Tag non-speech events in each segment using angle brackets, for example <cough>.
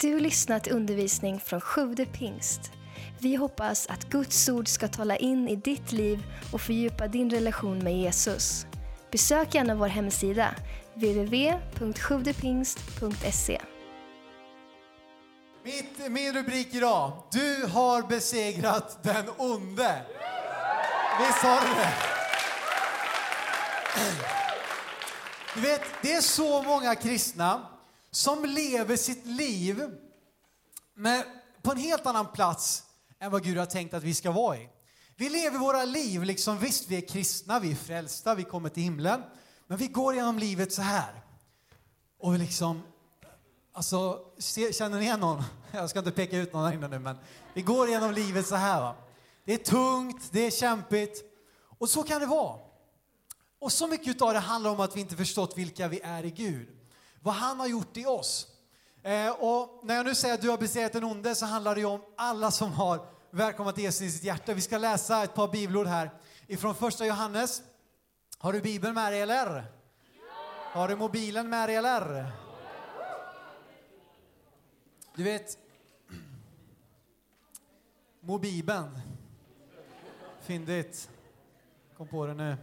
Du lyssnar lyssnat till undervisning från Sjude pingst. Vi hoppas att Guds ord ska tala in i ditt liv och fördjupa din relation med Jesus. Besök gärna vår hemsida, www.sjuvdepingst.se. Mitt, min rubrik idag, du har besegrat den onde. Visst har du det? Du vet, det är så många kristna som lever sitt liv med, på en helt annan plats än vad Gud har tänkt att vi ska vara i. Vi lever våra liv, liksom, visst vi är kristna, vi är frälsta, vi kommer till himlen, men vi går genom livet så här. Och liksom, alltså, se, känner ni igen någon? <laughs> Jag ska inte peka ut någon här inne nu, men vi går genom livet så här. Va? Det är tungt, det är kämpigt, och så kan det vara. Och så mycket av det handlar om att vi inte förstått vilka vi är i Gud. Vad han har gjort i oss. Eh, och när jag nu säger att du har besegrat den onde så handlar det om alla som har välkomnat Jesus i sitt hjärta. Vi ska läsa ett par bibelord här ifrån första Johannes. Har du bibeln med dig eller? Har du mobilen med dig eller? Du vet, Mobiben. Fyndigt. Kom på det nu.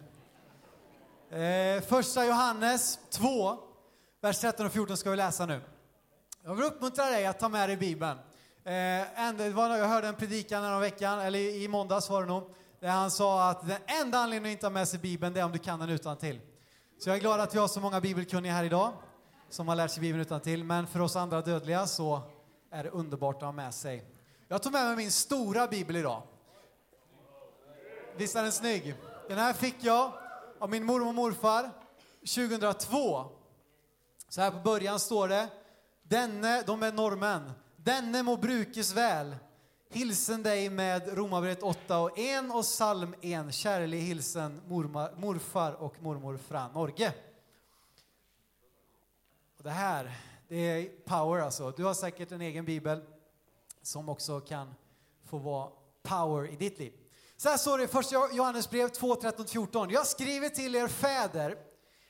Eh, första Johannes 2, vers 13 och 14 ska vi läsa nu. Jag vill uppmuntra dig att ta med dig Bibeln. Eh, jag hörde en predikan här veckan, eller i måndags var det nog, där han sa att den enda anledningen att inte ha med sig Bibeln det är om du kan den utan till. Så jag är glad att vi har så många bibelkunniga här idag som har lärt sig Bibeln utan till. men för oss andra dödliga så är det underbart att ha med sig. Jag tog med mig min stora bibel idag. Visst är den snygg? Den här fick jag av min mormor och morfar 2002. Så här på början står det, denne, de är norrmän, denne må brukes väl. Hilsen dig med Romarbrevet 8 och 1 och psalm 1. Kärlig hilsen mormar, morfar och mormor fra Norge. Och det här, det är power alltså. Du har säkert en egen bibel som också kan få vara power i ditt liv. Så här står det i första Johannesbrev 2, 13, 14. Jag skriver till er fäder,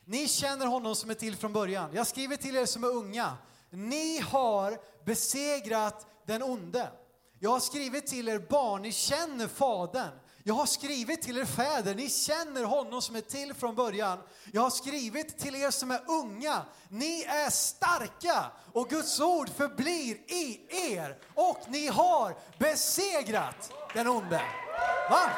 ni känner honom som är till från början. Jag skriver till er som är unga, ni har besegrat den onde. Jag har skrivit till er barn, ni känner Fadern. Jag har skrivit till er fäder, ni känner honom som är till från början. Jag har skrivit till er som är unga, ni är starka och Guds ord förblir i er och ni har besegrat den onde. Va?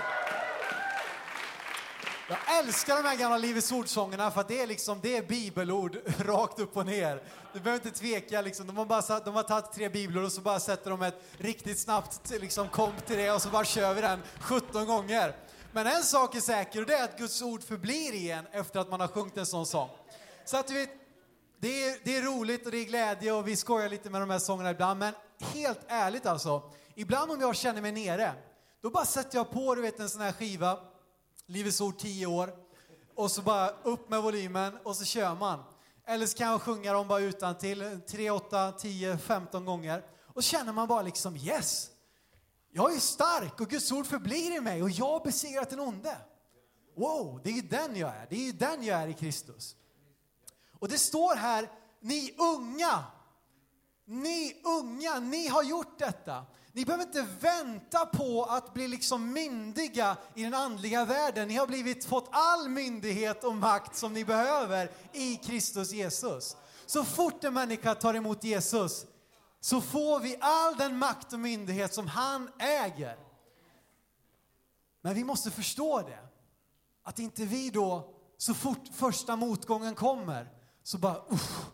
Jag älskar de här gamla Livets ordsångerna för att det är liksom, det är bibelord <laughs> rakt upp och ner. Du behöver inte tveka liksom. De har, bara, de har tagit tre bibelord och så bara sätter de ett riktigt snabbt liksom, komp till det och så bara kör vi den 17 gånger. Men en sak är säker och det är att Guds ord förblir igen efter att man har sjungit en sån sång. Så att du vet, det är, det är roligt och det är glädje och vi skojar lite med de här sångerna ibland, men helt ärligt alltså, ibland om jag känner mig nere, då bara sätter jag på du vet, en sån här skiva, Livets Ord 10 år, och så bara upp med volymen och så kör man. Eller så kan jag sjunga dem bara utan till 3, 8, 10, 15 gånger. Och så känner man bara liksom yes, jag är stark och Guds ord förblir i mig och jag har besegrat den onde. Wow, det är ju den jag är. Det är ju den jag är i Kristus. Och det står här, ni unga, ni unga, ni har gjort detta. Ni behöver inte vänta på att bli liksom myndiga i den andliga världen. Ni har blivit, fått all myndighet och makt som ni behöver i Kristus Jesus. Så fort en människa tar emot Jesus så får vi all den makt och myndighet som han äger. Men vi måste förstå det. Att inte vi då, så fort första motgången kommer, så bara usch,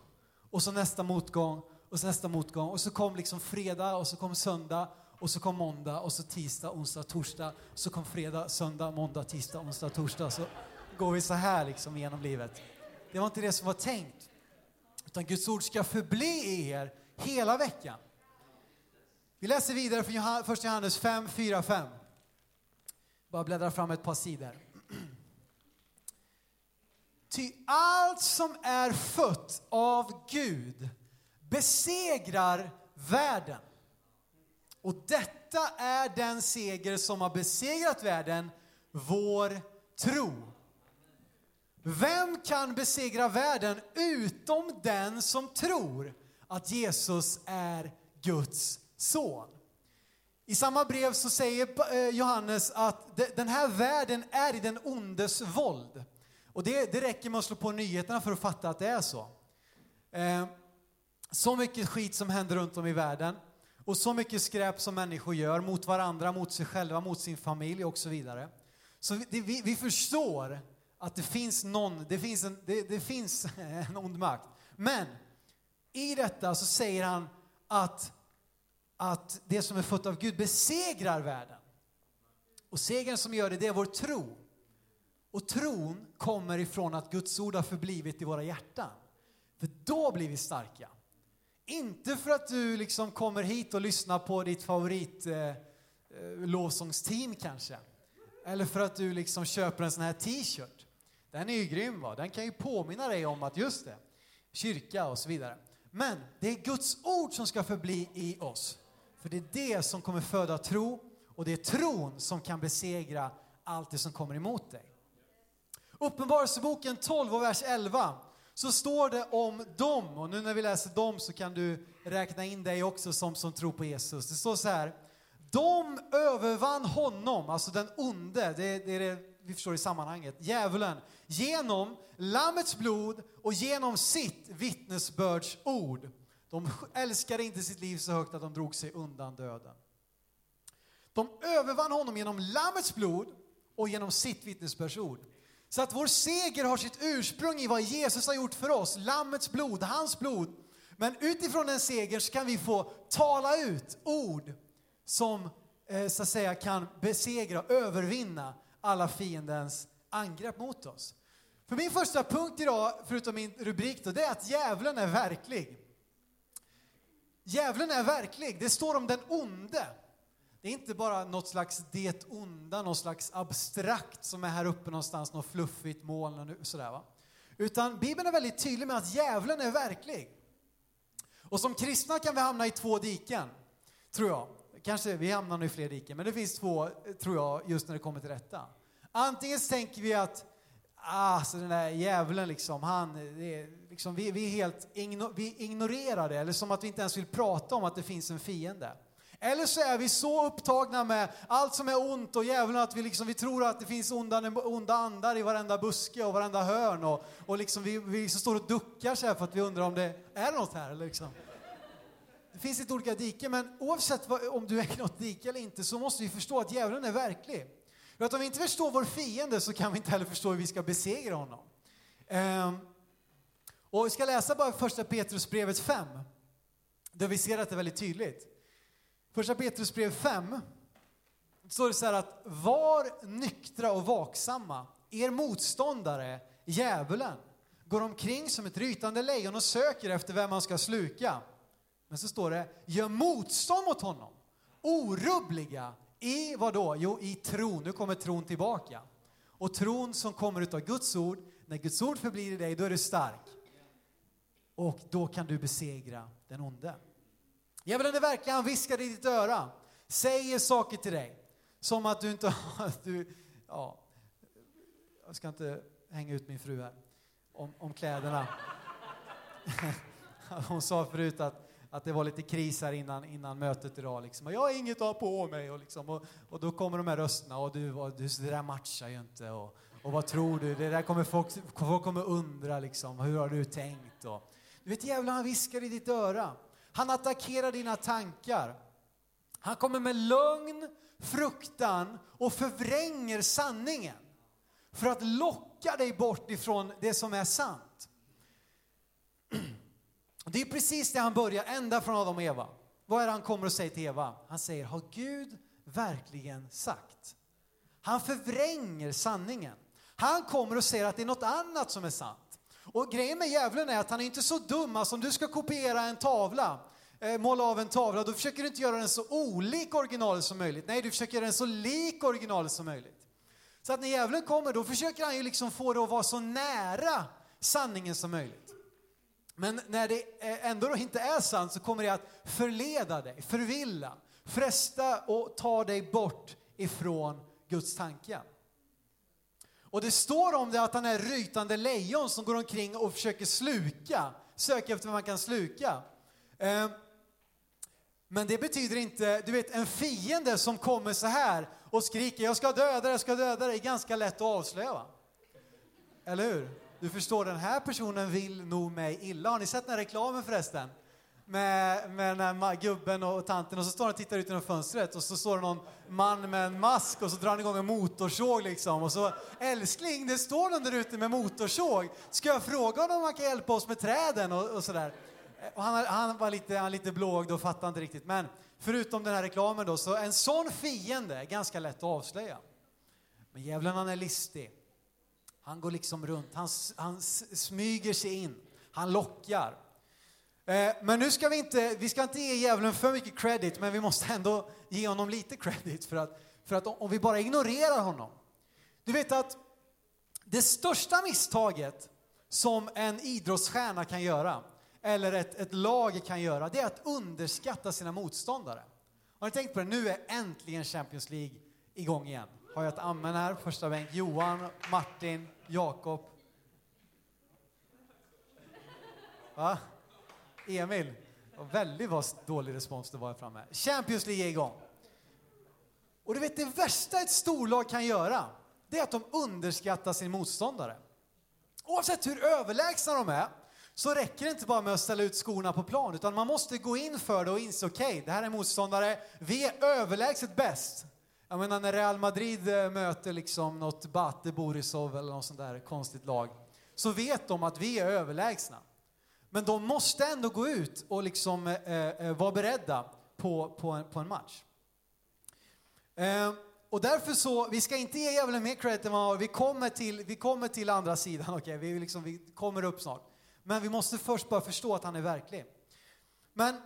och så nästa motgång och så nästa motgång och så kom liksom fredag och så kom söndag och så kom måndag och så tisdag, onsdag, torsdag. Så kom fredag, söndag, måndag, tisdag, onsdag, torsdag. Så går vi så här liksom genom livet. Det var inte det som var tänkt. Utan Guds ord ska förbli i er hela veckan. Vi läser vidare från 1 Johannes 5, 4, 5. Bara bläddra fram ett par sidor. Ty allt som är fött av Gud besegrar världen. Och detta är den seger som har besegrat världen, vår tro. Vem kan besegra världen utom den som tror att Jesus är Guds son. I samma brev så säger eh, Johannes att den här världen är i den ondes våld. Och det, det räcker med att slå på nyheterna för att fatta att det är så. Eh, så mycket skit som händer runt om i världen och så mycket skräp som människor gör mot varandra, mot sig själva, mot sin familj och så vidare. Så vi, vi, vi förstår att det finns någon, det finns, en, det, det finns <laughs> en ond makt. Men i detta så säger han att, att det som är fött av Gud besegrar världen. Och segern som gör det, det är vår tro. Och tron kommer ifrån att Guds ord har förblivit i våra hjärtan. För då blir vi starka. Inte för att du liksom kommer hit och lyssnar på ditt favorit eh, eh, lovsångsteam kanske. Eller för att du liksom köper en sån här t-shirt. Den är ju grym va? Den kan ju påminna dig om att just det, kyrka och så vidare. Men det är Guds ord som ska förbli i oss. För det är det som kommer föda tro och det är tron som kan besegra allt det som kommer emot dig. Uppenbarelseboken 12 och vers 11 så står det om dem, och nu när vi läser dem så kan du räkna in dig också som, som tror på Jesus. Det står så här, de övervann honom, alltså den onde, det, det är det vi förstår i sammanhanget, djävulen, genom Lammets blod och genom sitt vittnesbördsord. De älskade inte sitt liv så högt att de drog sig undan döden. De övervann honom genom Lammets blod och genom sitt vittnesbördsord. Så att vår seger har sitt ursprung i vad Jesus har gjort för oss, Lammets blod, hans blod. Men utifrån den segern så kan vi få tala ut ord som eh, så att säga kan besegra och övervinna alla fiendens angrepp mot oss. För min första punkt idag, förutom min rubrik då, det är att djävulen är verklig. Djävulen är verklig. Det står om den onde. Det är inte bara något slags det onda, något slags abstrakt som är här uppe någonstans, något fluffigt moln och sådär va. Utan Bibeln är väldigt tydlig med att djävulen är verklig. Och som kristna kan vi hamna i två diken, tror jag. Kanske, vi hamnar nog i fler diken, men det finns två, tror jag, just när det kommer till detta. Antingen så tänker vi att, ah, så den där djävulen liksom, han, är, liksom, vi, vi, är helt igno, vi ignorerar det, eller som att vi inte ens vill prata om att det finns en fiende. Eller så är vi så upptagna med allt som är ont och djävulen att vi, liksom, vi tror att det finns onda, onda andar i varenda buske och varenda hörn. Och, och liksom vi, vi liksom står och duckar så här för att vi undrar om det är något här. Liksom. Det finns lite olika diken, men oavsett vad, om du är i något dike eller inte så måste vi förstå att djävulen är verklig. För att om vi inte förstår vår fiende så kan vi inte heller förstå hur vi ska besegra honom. Ehm, och vi ska läsa bara första Petrusbrevet 5, där vi ser att det är väldigt tydligt. Första Petrusbrev 5 står det så här att var nyktra och vaksamma. Er motståndare, djävulen, går omkring som ett rytande lejon och söker efter vem man ska sluka. Men så står det, gör motstånd mot honom. Orubbliga i vad då? Jo, i tron. Nu kommer tron tillbaka. Och tron som kommer utav Guds ord, när Guds ord förblir i dig, då är du stark. Och då kan du besegra den onde. Djävulen är verklig, han viskar i ditt öra, säger saker till dig. Som att du inte har, <laughs> du, ja, jag ska inte hänga ut min fru här, om, om kläderna. <laughs> Hon sa förut att, att det var lite kris här innan, innan mötet idag. Liksom. jag har inget att ha på mig. Och, liksom, och, och då kommer de här rösterna och du, och du det där matchar ju inte. Och, och vad tror du? Det där kommer folk, folk kommer undra liksom, hur har du tänkt? Och, du vet djävulen han viskar i ditt öra. Han attackerar dina tankar. Han kommer med lögn, fruktan och förvränger sanningen för att locka dig bort ifrån det som är sant. <clears throat> Det är precis det han börjar, ända från Adam och Eva. Vad är det han kommer och säger till Eva? Han säger, har Gud verkligen sagt? Han förvränger sanningen. Han kommer och säger att det är något annat som är sant. Och grejen med djävulen är att han är inte så dum, alltså om du ska kopiera en tavla, eh, måla av en tavla, då försöker du inte göra den så olik originalet som möjligt. Nej, du försöker göra den så lik originalet som möjligt. Så att när djävulen kommer, då försöker han ju liksom få det att vara så nära sanningen som möjligt. Men när det eh, ändå då inte är sant så kommer det att förleda dig, förvilla, fresta och ta dig bort ifrån Guds tankar. Och det står om det att han är rytande lejon som går omkring och försöker sluka, söker efter vad man kan sluka. Eh, Men det betyder inte, du vet en fiende som kommer så här och skriker jag ska döda dig, jag ska döda dig, är ganska lätt att avslöja. Eller hur? Du förstår, den här personen vill nog mig illa. Har ni sett den här reklamen förresten? Med, med den här gubben och tanten och så står han och tittar ut genom fönstret och så står det någon man med en mask och så drar han igång en motorsåg liksom och så älskling, det står någon där ute med motorsåg. Ska jag fråga honom om han kan hjälpa oss med träden och, och sådär? Eh, och han, han var lite, han lite blågd och fattade inte riktigt. Men förutom den här reklamen då, så en sån fiende är ganska lätt att avslöja. Men djävulen han är listig. Han går liksom runt, han, han smyger sig in, han lockar. Eh, men nu ska vi inte, vi ska inte ge djävulen för mycket credit, men vi måste ändå ge honom lite credit för att, för att om vi bara ignorerar honom. Du vet att det största misstaget som en idrottsstjärna kan göra, eller ett, ett lag kan göra, det är att underskatta sina motståndare. Har ni tänkt på det? Nu är äntligen Champions League igång igen. Har jag ett amen här, första bänk. Johan, Martin, Jakob. Va? Emil. Väldigt vad dålig respons det var här framme. Champions League är igång. Och du vet, det värsta ett storlag kan göra, det är att de underskattar sin motståndare. Oavsett hur överlägsna de är, så räcker det inte bara med att ställa ut skorna på plan, utan man måste gå in för det och inse, okej, okay, det här är motståndare, vi är överlägset bäst. Jag menar när Real Madrid eh, möter liksom något Bate Borisov eller något sånt där konstigt lag, så vet de att vi är överlägsna. Men de måste ändå gå ut och liksom eh, eh, eh, vara beredda på, på, en, på en match. Eh, och därför så, vi ska inte ge djävulen mer credit än vad vi kommer till, vi kommer till andra sidan, <laughs> okej, okay? vi, liksom, vi kommer upp snart. Men vi måste först bara förstå att han är verklig. Men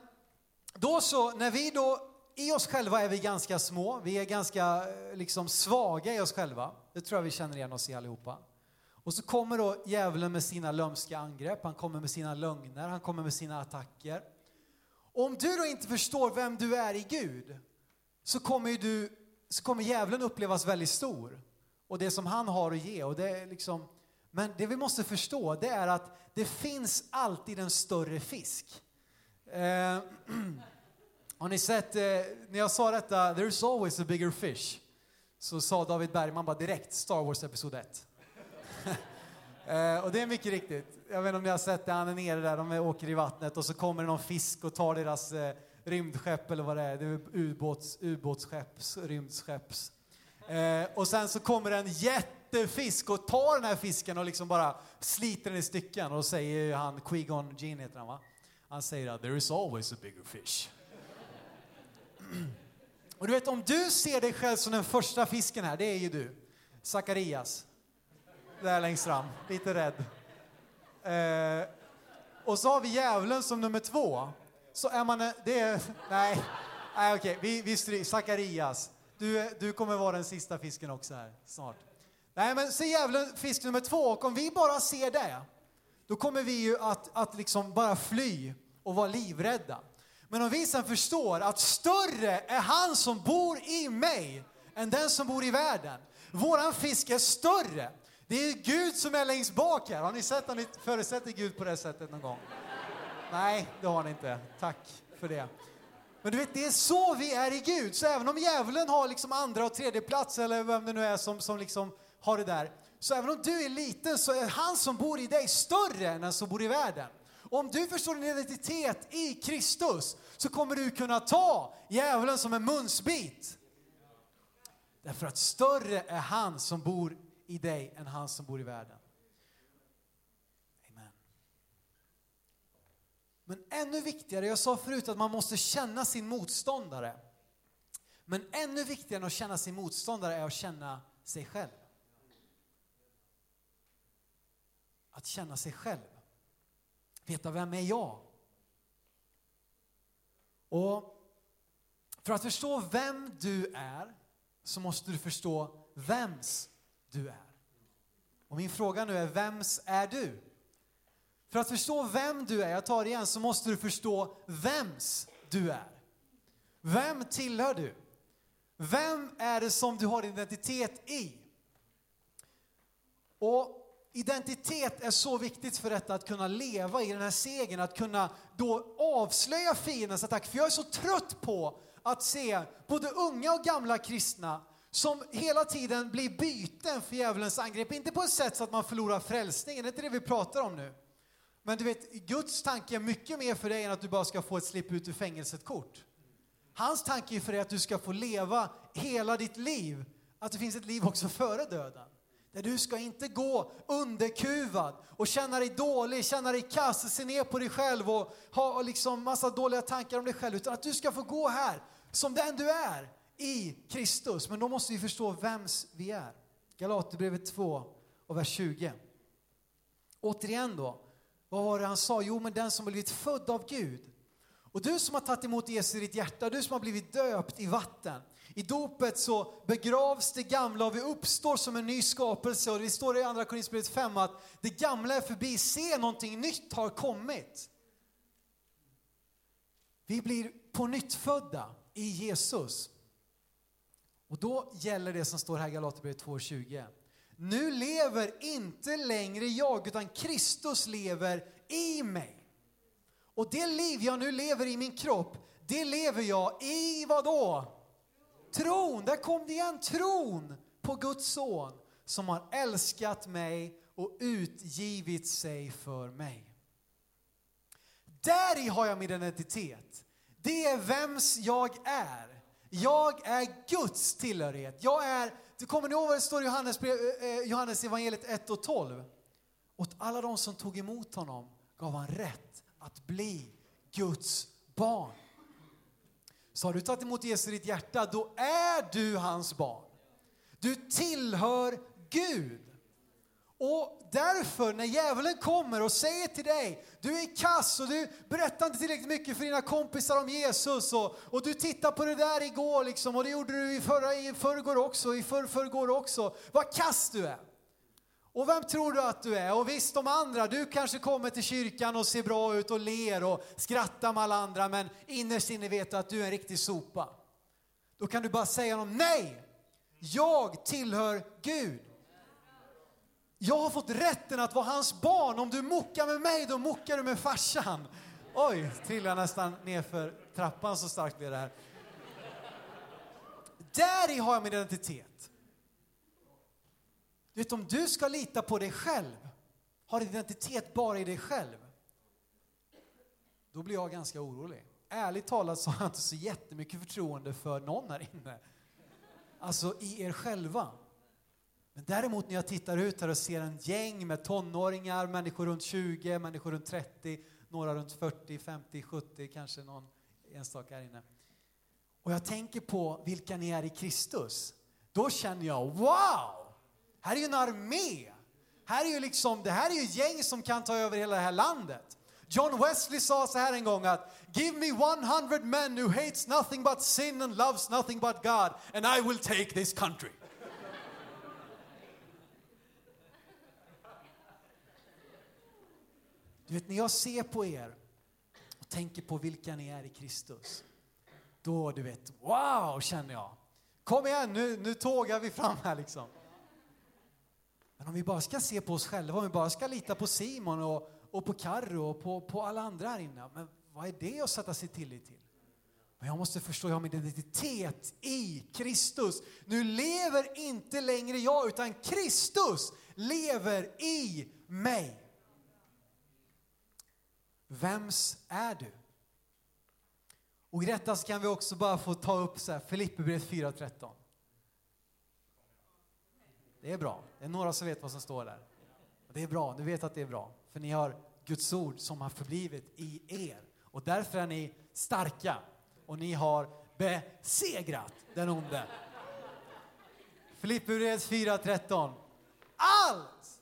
då så, när vi då, i oss själva är vi ganska små, vi är ganska eh, liksom svaga i oss själva. Det tror jag vi känner igen oss i allihopa. Och så kommer då djävulen med sina lömska angrepp, han kommer med sina lögner, han kommer med sina attacker. Och om du då inte förstår vem du är i Gud, så kommer, du, så kommer djävulen upplevas väldigt stor. Och det som han har att ge. Och det är liksom, men det vi måste förstå, det är att det finns alltid en större fisk. Eh, <clears throat> har ni sett, eh, när jag sa detta, there's always a bigger fish, så sa David Bergman bara direkt Star Wars Episod 1. Eh, och det är mycket riktigt. Jag vet inte om ni har sett det, han är nere där, de åker i vattnet och så kommer det någon fisk och tar deras eh, rymdskepp eller vad det är, det är ubåts, ubåtsskepps, rymdskepps. Eh, och sen så kommer en jättefisk och tar den här fisken och liksom bara sliter den i stycken och då säger han, Gene, heter han va? Han säger att there is always a bigger fish. <clears throat> och du vet om du ser dig själv som den första fisken här, det är ju du, Sakarias där längst fram, lite rädd. Eh, och så har vi djävulen som nummer två. Så är man, det är, nej, nej okej, vi, vi stryker, Sakarias. Du, du kommer vara den sista fisken också här snart. Nej men se djävulen, fisk nummer två, och om vi bara ser det, då kommer vi ju att, att liksom bara fly och vara livrädda. Men om vi sen förstår att större är han som bor i mig än den som bor i världen. Våran fisk är större. Det är Gud som är längst bak här. Har ni sett, att ni förutsätter Gud på det sättet någon gång? Nej, det har ni inte. Tack för det. Men du vet, det är så vi är i Gud. Så även om djävulen har liksom andra och tredje plats eller vem det nu är som, som liksom har det där. Så även om du är liten så är han som bor i dig större än den som bor i världen. Och om du förstår din identitet i Kristus så kommer du kunna ta djävulen som en munsbit. Därför att större är han som bor i dig än han som bor i världen. Amen. Men ännu viktigare, jag sa förut att man måste känna sin motståndare. Men ännu viktigare än att känna sin motståndare är att känna sig själv. Att känna sig själv. Veta vem är jag? Och för att förstå vem du är så måste du förstå vems du är. Och min fråga nu är, vems är du? För att förstå vem du är, jag tar det igen, så måste du förstå vems du är. Vem tillhör du? Vem är det som du har identitet i? Och identitet är så viktigt för detta att kunna leva i den här segern, att kunna då avslöja fiendens attack. För jag är så trött på att se både unga och gamla kristna som hela tiden blir byten för djävulens angrepp. Inte på ett sätt så att man förlorar frälsningen, det är inte det vi pratar om nu. Men du vet, Guds tanke är mycket mer för dig än att du bara ska få ett slipp ut ur fängelset-kort. Hans tanke är för dig att du ska få leva hela ditt liv, att det finns ett liv också före döden. Där du ska inte gå underkuvad och känna dig dålig, känna dig kass, se ner på dig själv och ha liksom massa dåliga tankar om dig själv. Utan att du ska få gå här som den du är i Kristus. Men då måste vi förstå vems vi är. Galaterbrevet 2 och vers 20. Återigen då, vad var det han sa? Jo, men den som har blivit född av Gud. Och du som har tagit emot Jesus i ditt hjärta, du som har blivit döpt i vatten. I dopet så begravs det gamla och vi uppstår som en ny skapelse. Och det står i Andra Korinthierbrevet 5 att det gamla är förbi, se någonting nytt har kommit. Vi blir på nytt födda i Jesus. Och då gäller det som står här i Galaterbrevet 2.20. Nu lever inte längre jag, utan Kristus lever i mig. Och det liv jag nu lever i min kropp, det lever jag i vad då? Tron, där kom det igen, tron på Guds son som har älskat mig och utgivit sig för mig. Där i har jag min identitet. Det är vems jag är. Jag är Guds tillhörighet. Jag är, du kommer ni ihåg vad det står i Johannes, eh, eh, Johannes evangeliet 1 och 12? Åt alla de som tog emot honom gav han rätt att bli Guds barn. Så har du tagit emot Jesus i ditt hjärta, då är du hans barn. Du tillhör Gud. Och därför, när djävulen kommer och säger till dig, du är kass och du berättar inte tillräckligt mycket för dina kompisar om Jesus och, och du tittar på det där igår liksom och det gjorde du i, förra, i förrgår också, i förrförrgår också. Vad kass du är! Och vem tror du att du är? Och visst de andra, du kanske kommer till kyrkan och ser bra ut och ler och skrattar med alla andra men innerst inne vet du att du är en riktig sopa. Då kan du bara säga honom, nej! Jag tillhör Gud. Jag har fått rätten att vara hans barn. Om du muckar med mig, då muckar du med farsan. Oj, trillar nästan nerför trappan så starkt blev det här. Där i har jag min identitet. Du vet, om du ska lita på dig själv, har identitet bara i dig själv, då blir jag ganska orolig. Ärligt talat så har jag inte så jättemycket förtroende för någon här inne. Alltså i er själva. Men däremot när jag tittar ut här och ser en gäng med tonåringar, människor runt 20, människor runt 30, några runt 40, 50, 70, kanske någon enstaka här inne. Och jag tänker på vilka ni är i Kristus. Då känner jag, wow! Här är ju en armé. Här är ju liksom, det här är ju gäng som kan ta över hela det här landet. John Wesley sa så här en gång att Give me 100 men who hates nothing but sin and loves nothing but God and I will take this country. Du vet, när jag ser på er och tänker på vilka ni är i Kristus, då, du vet, wow, känner jag. Kom igen, nu, nu tågar vi fram här liksom. Men om vi bara ska se på oss själva, om vi bara ska lita på Simon och, och på Karro och på, på alla andra här inne, men vad är det att sätta sig tillit till? Men jag måste förstå, jag har min identitet i Kristus. Nu lever inte längre jag, utan Kristus lever i mig. Vems är du? Och i detta så kan vi också bara få ta upp så här, Filipperbrevet 4.13. Det är bra. Det är några som vet vad som står där. Det är bra, du vet att det är bra. För ni har Guds ord som har förblivit i er. Och därför är ni starka. Och ni har besegrat den onde. Filipperbrevet 4.13. Allt!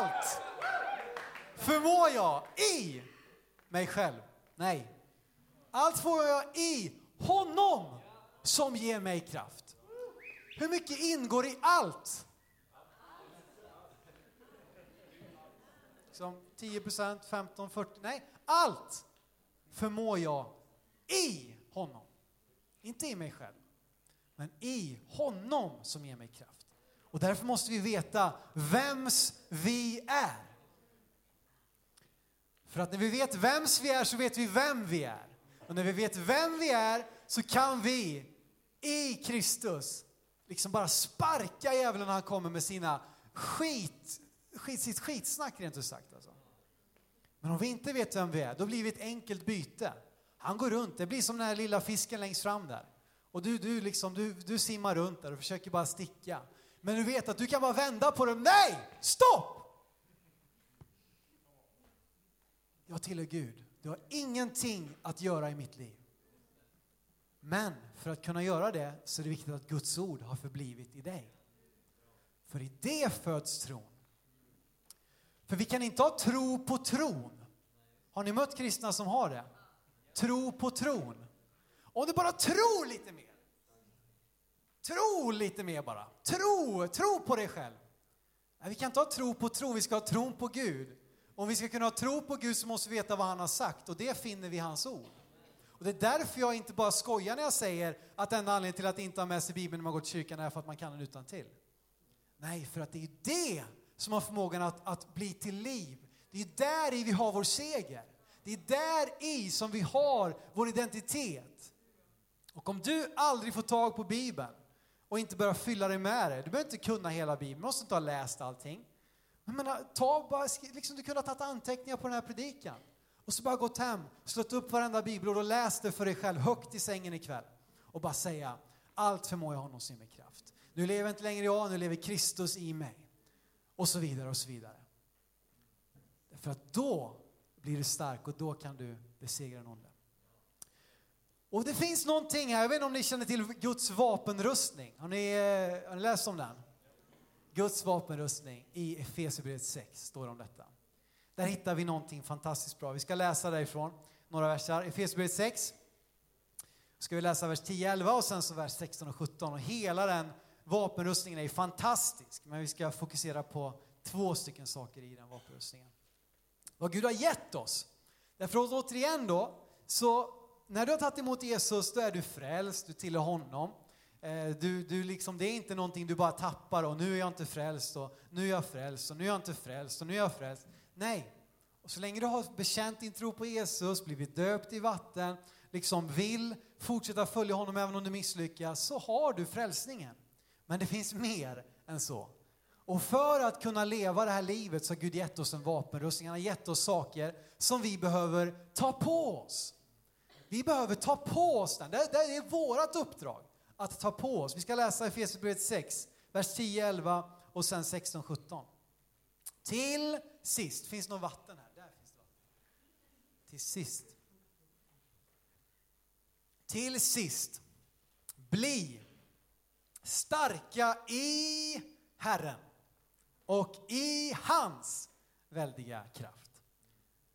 Allt förmår jag i mig själv. Nej. Allt får jag i honom som ger mig kraft. Hur mycket ingår i allt? Som 10 procent, 15, 40, nej, allt förmår jag i honom. Inte i mig själv. men i honom som ger mig kraft. Och därför måste vi veta vems vi är. För att när vi vet vems vi är så vet vi vem vi är. Och när vi vet vem vi är så kan vi i Kristus liksom bara sparka djävulen när han kommer med sina skit, skit sitt skitsnack rent ut sagt. Alltså. Men om vi inte vet vem vi är, då blir vi ett enkelt byte. Han går runt, det blir som den här lilla fisken längst fram där. Och du, du, liksom, du, du simmar runt där och försöker bara sticka. Men du vet att du kan bara vända på dem. Nej! Stopp! Jag tillhör Gud. Du har ingenting att göra i mitt liv. Men för att kunna göra det så är det viktigt att Guds ord har förblivit i dig. För i det föds tron. För vi kan inte ha tro på tron. Har ni mött kristna som har det? Tro på tron. Om du bara tror lite mer. Tro lite mer bara. Tro, tro på dig själv. Nej, vi kan inte ha tro på tro, vi ska ha tron på Gud. Om vi ska kunna ha tro på Gud så måste vi veta vad han har sagt och det finner vi i hans ord. Och det är därför jag inte bara skojar när jag säger att enda anledningen till att inte ha med sig Bibeln när man går till kyrkan är för att man kan den utan till. Nej, för att det är det som har förmågan att, att bli till liv. Det är där i vi har vår seger. Det är där i som vi har vår identitet. Och om du aldrig får tag på Bibeln och inte börja fylla dig med det, du behöver inte kunna hela Bibeln, du måste inte ha läst allting. Men menar, ta bara, liksom, du kunde ha tagit anteckningar på den här predikan. Och så bara gått hem, slått upp varenda bibelord och läst det för dig själv högt i sängen ikväll. Och bara säga, allt förmår jag honom som med kraft. Nu lever inte längre jag, nu lever Kristus i mig. Och så vidare och så vidare. För att då blir du stark och då kan du besegra den. Och det finns någonting här, jag vet inte om ni känner till Guds vapenrustning. Har ni, eh, har ni läst om den? Guds vapenrustning i Efesierbrevet 6 står det om detta. Där hittar vi någonting fantastiskt bra. Vi ska läsa därifrån några verser. Efesierbrevet 6. ska vi läsa vers 10, 11 och sen så vers 16 och 17. Och hela den vapenrustningen är fantastisk. Men vi ska fokusera på två stycken saker i den vapenrustningen. Vad Gud har gett oss. Därför återigen då, så när du har tagit emot Jesus, då är du frälst, du tillhör honom. Eh, du, du liksom, det är inte någonting du bara tappar och nu är jag inte frälst och nu är jag frälst och nu är jag inte frälst och nu är jag frälst. Nej. Och så länge du har bekänt din tro på Jesus, blivit döpt i vatten, liksom vill fortsätta följa honom även om du misslyckas, så har du frälsningen. Men det finns mer än så. Och för att kunna leva det här livet så har Gud gett oss en vapenrustning. Han har gett oss saker som vi behöver ta på oss. Vi behöver ta på oss den. Det, det är vårt uppdrag att ta på oss. Vi ska läsa Efesierbrevet 6, vers 10, 11 och sen 16, 17. Till sist, finns det något vatten här? Där finns det vatten. Till sist. Till sist, bli starka i Herren och i hans väldiga kraft.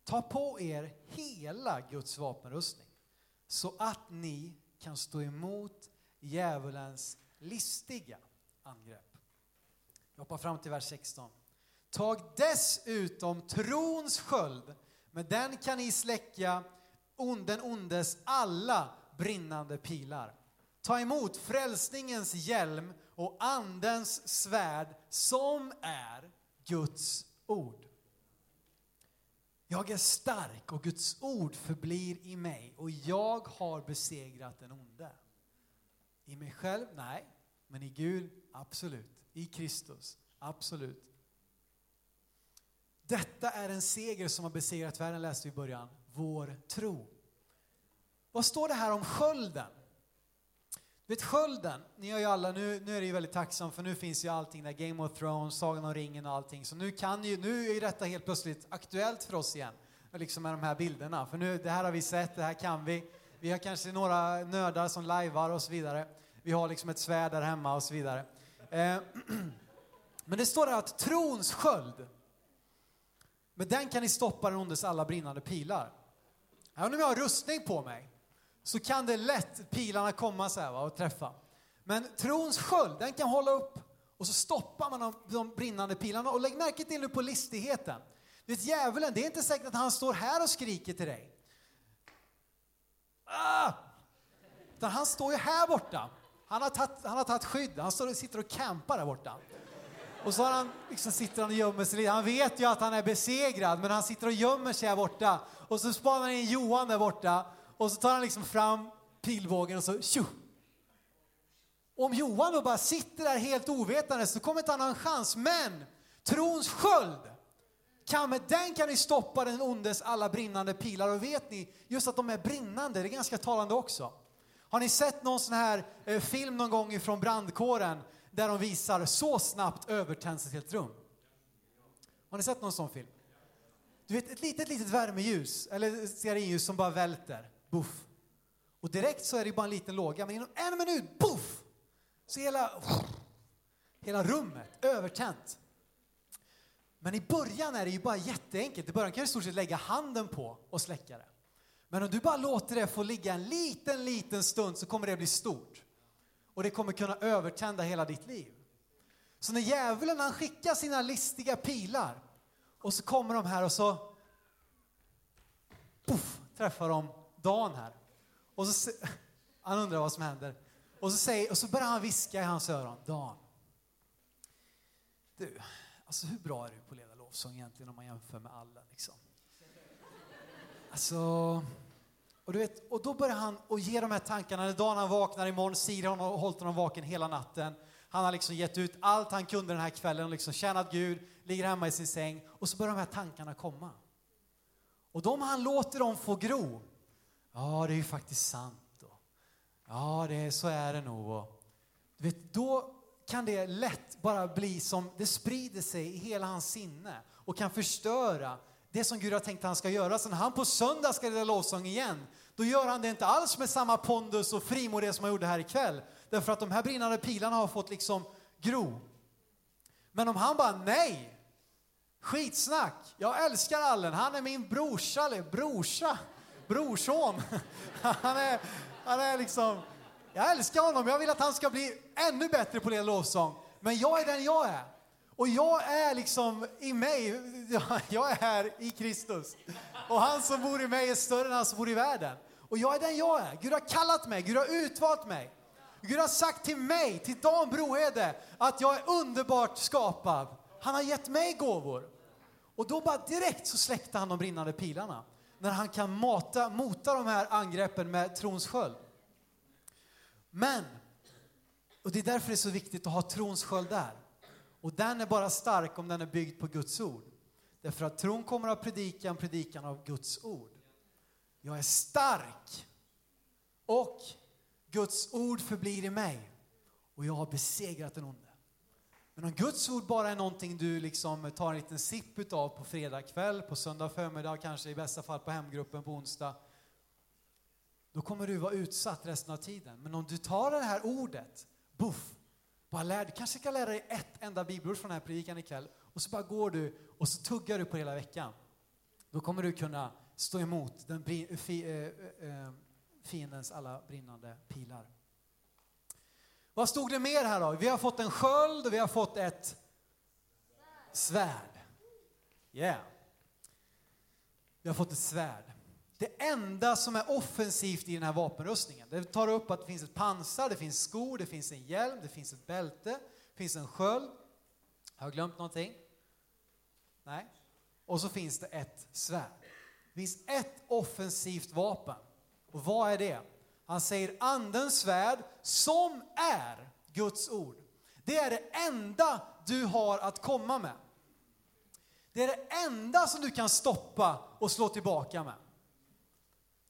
Ta på er hela Guds vapenrustning så att ni kan stå emot djävulens listiga angrepp. Jag hoppar fram till vers 16. Tag dessutom trons sköld, med den kan ni släcka den ondes alla brinnande pilar. Ta emot frälsningens hjälm och andens svärd som är Guds ord. Jag är stark och Guds ord förblir i mig och jag har besegrat den onde. I mig själv? Nej. Men i Gud? Absolut. I Kristus? Absolut. Detta är en seger som har besegrat världen, läste vi i början. Vår tro. Vad står det här om skölden? Du vet skölden, ni har ju alla, nu, nu är det ju väldigt tacksam för nu finns ju allting där, Game of Thrones, Sagan om ringen och allting. Så nu kan ju, nu är ju detta helt plötsligt aktuellt för oss igen. Liksom med de här bilderna. För nu, det här har vi sett, det här kan vi. Vi har kanske några nördar som lajvar och så vidare. Vi har liksom ett svärd där hemma och så vidare. Eh, <clears throat> men det står där att trons sköld, med den kan ni stoppa den ondes alla brinnande pilar. Även om jag har rustning på mig så kan det lätt pilarna komma så här va, och träffa. Men trons sköld, den kan hålla upp och så stoppar man de, de brinnande pilarna. Och lägg märke till nu på listigheten. Du vet djävulen, det är inte säkert att han står här och skriker till dig. Ah! Utan han står ju här borta Han har tagit, han har tagit skydd, han står och sitter och campar där borta. Och så har han, liksom sitter han och gömmer sig lite. Han vet ju att han är besegrad, men han sitter och gömmer sig här borta. Och så spanar han in Johan där borta. Och så tar han liksom fram pilbågen och så tjo! Om Johan då bara sitter där helt ovetande så kommer inte han ha en chans. Men trons sköld, kan, med den kan ni stoppa den ondes alla brinnande pilar. Och vet ni, just att de är brinnande, det är ganska talande också. Har ni sett någon sån här eh, film någon gång ifrån brandkåren där de visar så snabbt övertänds ett helt rum? Har ni sett någon sån film? Du vet, ett litet, litet värmeljus, eller stearinljus som bara välter. Buff. Och direkt så är det bara en liten låga, men inom en minut, buff! Så hela, hela rummet övertänt. Men i början är det ju bara jätteenkelt. I början kan du i stort sett lägga handen på och släcka det. Men om du bara låter det få ligga en liten, liten stund så kommer det bli stort. Och det kommer kunna övertända hela ditt liv. Så när djävulen han skickar sina listiga pilar och så kommer de här och så puff, träffar de Dan här. Och så, <laughs> han undrar vad som händer. Och så, säger, och så börjar han viska i hans öron. Dan. Du, alltså hur bra är du på att leda lovsång egentligen om man jämför med alla liksom? Alltså, och, du vet, och då börjar han och ge de här tankarna. När dagen han vaknar imorgon, Siri har hållit honom vaken hela natten. Han har liksom gett ut allt han kunde den här kvällen och liksom tjänat Gud, ligger hemma i sin säng. Och så börjar de här tankarna komma. Och de han låter dem få gro. Ja, det är ju faktiskt sant. Och, ja, det, så är det nog. Och, du vet, då kan det lätt bara bli som, det sprider sig i hela hans sinne och kan förstöra det som Gud har tänkt att han ska göra. Så när han på söndag ska leda lovsång igen, då gör han det inte alls med samma pondus och frimodighet som han gjorde här ikväll. Därför att de här brinnande pilarna har fått liksom gro. Men om han bara, nej, skitsnack, jag älskar Allen, han är min brorsa, eller brorsa, brorson. <laughs> Han är, han är liksom, jag älskar honom, jag vill att han ska bli ännu bättre på det lovsång. Men jag är den jag är. Och jag är liksom i mig, <laughs> jag är här i Kristus. Och han som bor i mig är större än han som bor i världen. Och jag är den jag är. Gud har kallat mig, Gud har utvalt mig. Gud har sagt till mig, till Dan Brohede, att jag är underbart skapad. Han har gett mig gåvor. Och då bara direkt så släckte han de brinnande pilarna. När han kan mata, mota de här angreppen med trons sköld. Men, och det är därför det är så viktigt att ha trons sköld där. Och den är bara stark om den är byggd på Guds ord. Därför att tron kommer av predikan, predikan av Guds ord. Jag är stark och Guds ord förblir i mig och jag har besegrat den onde. Men om Guds ord bara är någonting du liksom tar en liten sipp utav på fredag kväll, på söndag förmiddag, kanske i bästa fall på hemgruppen på onsdag, då kommer du vara utsatt resten av tiden. Men om du tar det här ordet, buff, bara lär, du kanske kan lära dig ett enda bibelord från den här predikan ikväll och så bara går du och så tuggar du på hela veckan. Då kommer du kunna stå emot den eh, eh, eh, fiendens alla brinnande pilar. Vad stod det mer här då? Vi har fått en sköld och vi har fått ett svärd. Yeah. Vi har fått ett svärd. Det enda som är offensivt i den här vapenrustningen, det tar upp att det finns ett pansar, det finns skor, det finns en hjälm, det finns ett bälte, det finns en sköld. Har jag glömt någonting? Nej. Och så finns det ett svärd. Det finns ett offensivt vapen. Och vad är det? Han säger andens svärd som är Guds ord. Det är det enda du har att komma med. Det är det enda som du kan stoppa och slå tillbaka med.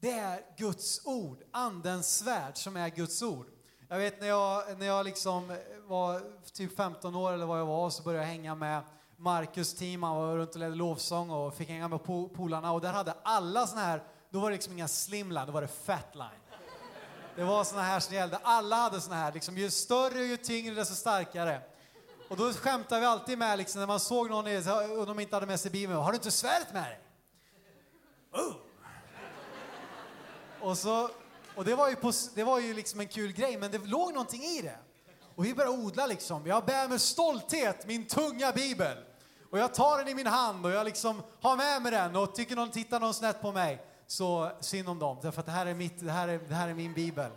Det är Guds ord, andens svärd som är Guds ord. Jag vet när jag, när jag liksom var typ 15 år eller vad jag var så började jag hänga med Marcus team, han var runt och ledde lovsång och fick hänga med polarna och där hade alla såna här, då var det liksom inga slimline, då var det fatline. Det var såna här som gällde, alla hade såna här, liksom, ju större ju tyngre desto starkare. Och då skämtade vi alltid med liksom, när man såg någon och de inte hade med sig Bibeln, har du inte svärdet med dig? Oh. Och, så, och det var, ju på, det var ju liksom en kul grej, men det låg någonting i det. Och vi började odla liksom. Jag bär med stolthet min tunga bibel. Och jag tar den i min hand och jag liksom har med mig den och tycker någon tittar någon snett på mig så synd om dem. Därför att det här är, mitt, det här är, det här är min bibel.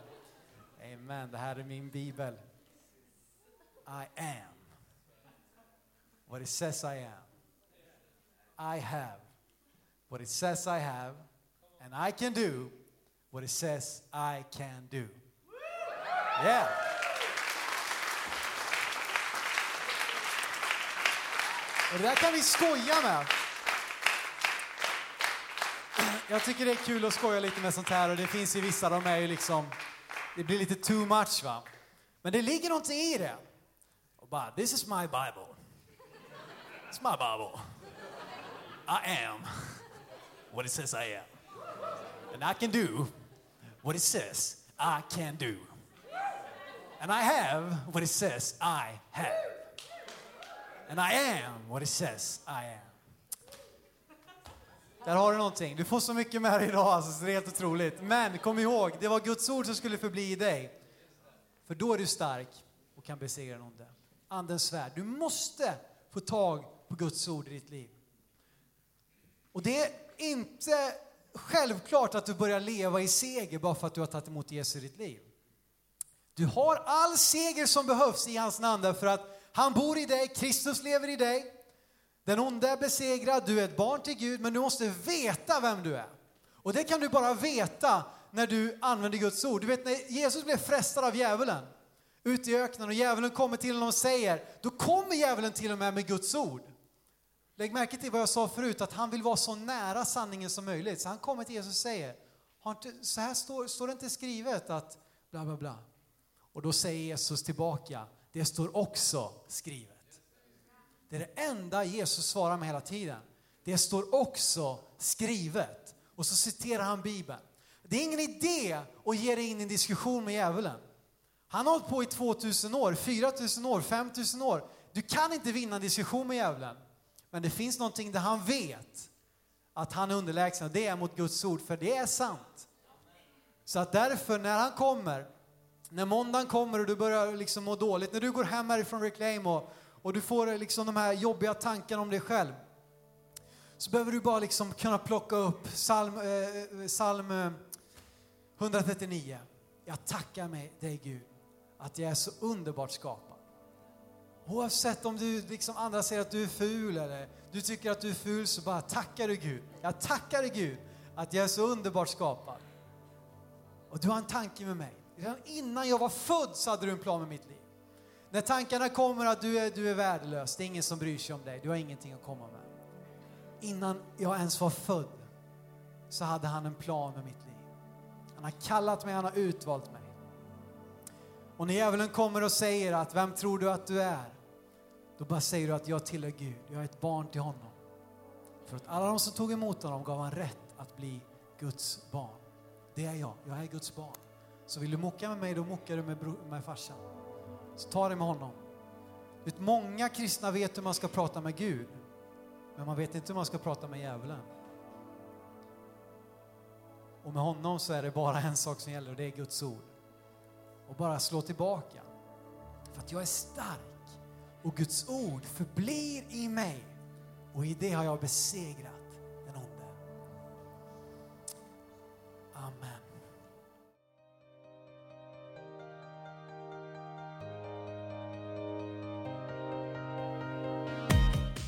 Amen. Amen. Det här är min bibel. I am what it says I am. I have what it says I have. And I can do what it says I can do. Yeah. Och det där kan vi skoja med. Jag tycker det är kul att skoja lite med sånt här och det finns ju vissa, de är ju liksom, det blir lite too much va. Men det ligger någonting i det. Och bara, this is my bible. It's my bible. I am what it says I am. And I can do what it says I can do. And I have what it says I have. And I am what it says I am. Där har du någonting. Du får så mycket med dig idag, alltså, så det är helt otroligt. Men kom ihåg, det var Guds ord som skulle förbli i dig. För då är du stark och kan besegra den onde. Andens svärd. Du måste få tag på Guds ord i ditt liv. Och det är inte självklart att du börjar leva i seger bara för att du har tagit emot Jesus i ditt liv. Du har all seger som behövs i hans namn därför att han bor i dig, Kristus lever i dig. Den onde är besegrad, du är ett barn till Gud, men du måste veta vem du är. Och det kan du bara veta när du använder Guds ord. Du vet när Jesus blev frestad av djävulen ute i öknen och djävulen kommer till honom och säger, då kommer djävulen till och med med Guds ord. Lägg märke till vad jag sa förut, att han vill vara så nära sanningen som möjligt. Så han kommer till Jesus och säger, har inte, så här står, står det inte skrivet att bla bla bla. Och då säger Jesus tillbaka, det står också skrivet. Det är det enda Jesus svarar med hela tiden. Det står också skrivet. Och så citerar han Bibeln. Det är ingen idé att ge dig in i en diskussion med djävulen. Han har hållit på i 2000 år, 4000 år, 5000 år. Du kan inte vinna en diskussion med djävulen. Men det finns någonting där han vet att han är underlägsen och det är mot Guds ord, för det är sant. Så att därför, när han kommer, när måndagen kommer och du börjar liksom må dåligt, när du går hem härifrån Reclaim och, och du får eh, liksom de här jobbiga tankarna om dig själv, så behöver du bara liksom kunna plocka upp psalm, eh, eh psalm eh, 139. Jag tackar mig, dig Gud, att jag är så underbart skapad. Oavsett om du liksom andra säger att du är ful eller du tycker att du är ful så bara tackar du Gud. Jag tackar dig Gud att jag är så underbart skapad. Och du har en tanke med mig. Redan innan jag var född så hade du en plan med mitt liv. När tankarna kommer att du är, du är värdelös, det är ingen som bryr sig om dig, du har ingenting att komma med. Innan jag ens var född så hade han en plan med mitt liv. Han har kallat mig, han har utvalt mig. Och när djävulen kommer och säger att vem tror du att du är? Då bara säger du att jag tillhör Gud, jag är ett barn till honom. För att alla de som tog emot honom gav han rätt att bli Guds barn. Det är jag, jag är Guds barn. Så vill du mocka med mig, då mockar du med, med farsan. Så ta det med honom. Vet, många kristna vet hur man ska prata med Gud, men man vet inte hur man ska prata med djävulen. Och med honom så är det bara en sak som gäller och det är Guds ord. Och bara slå tillbaka. För att jag är stark och Guds ord förblir i mig och i det har jag besegrat den onde. Amen.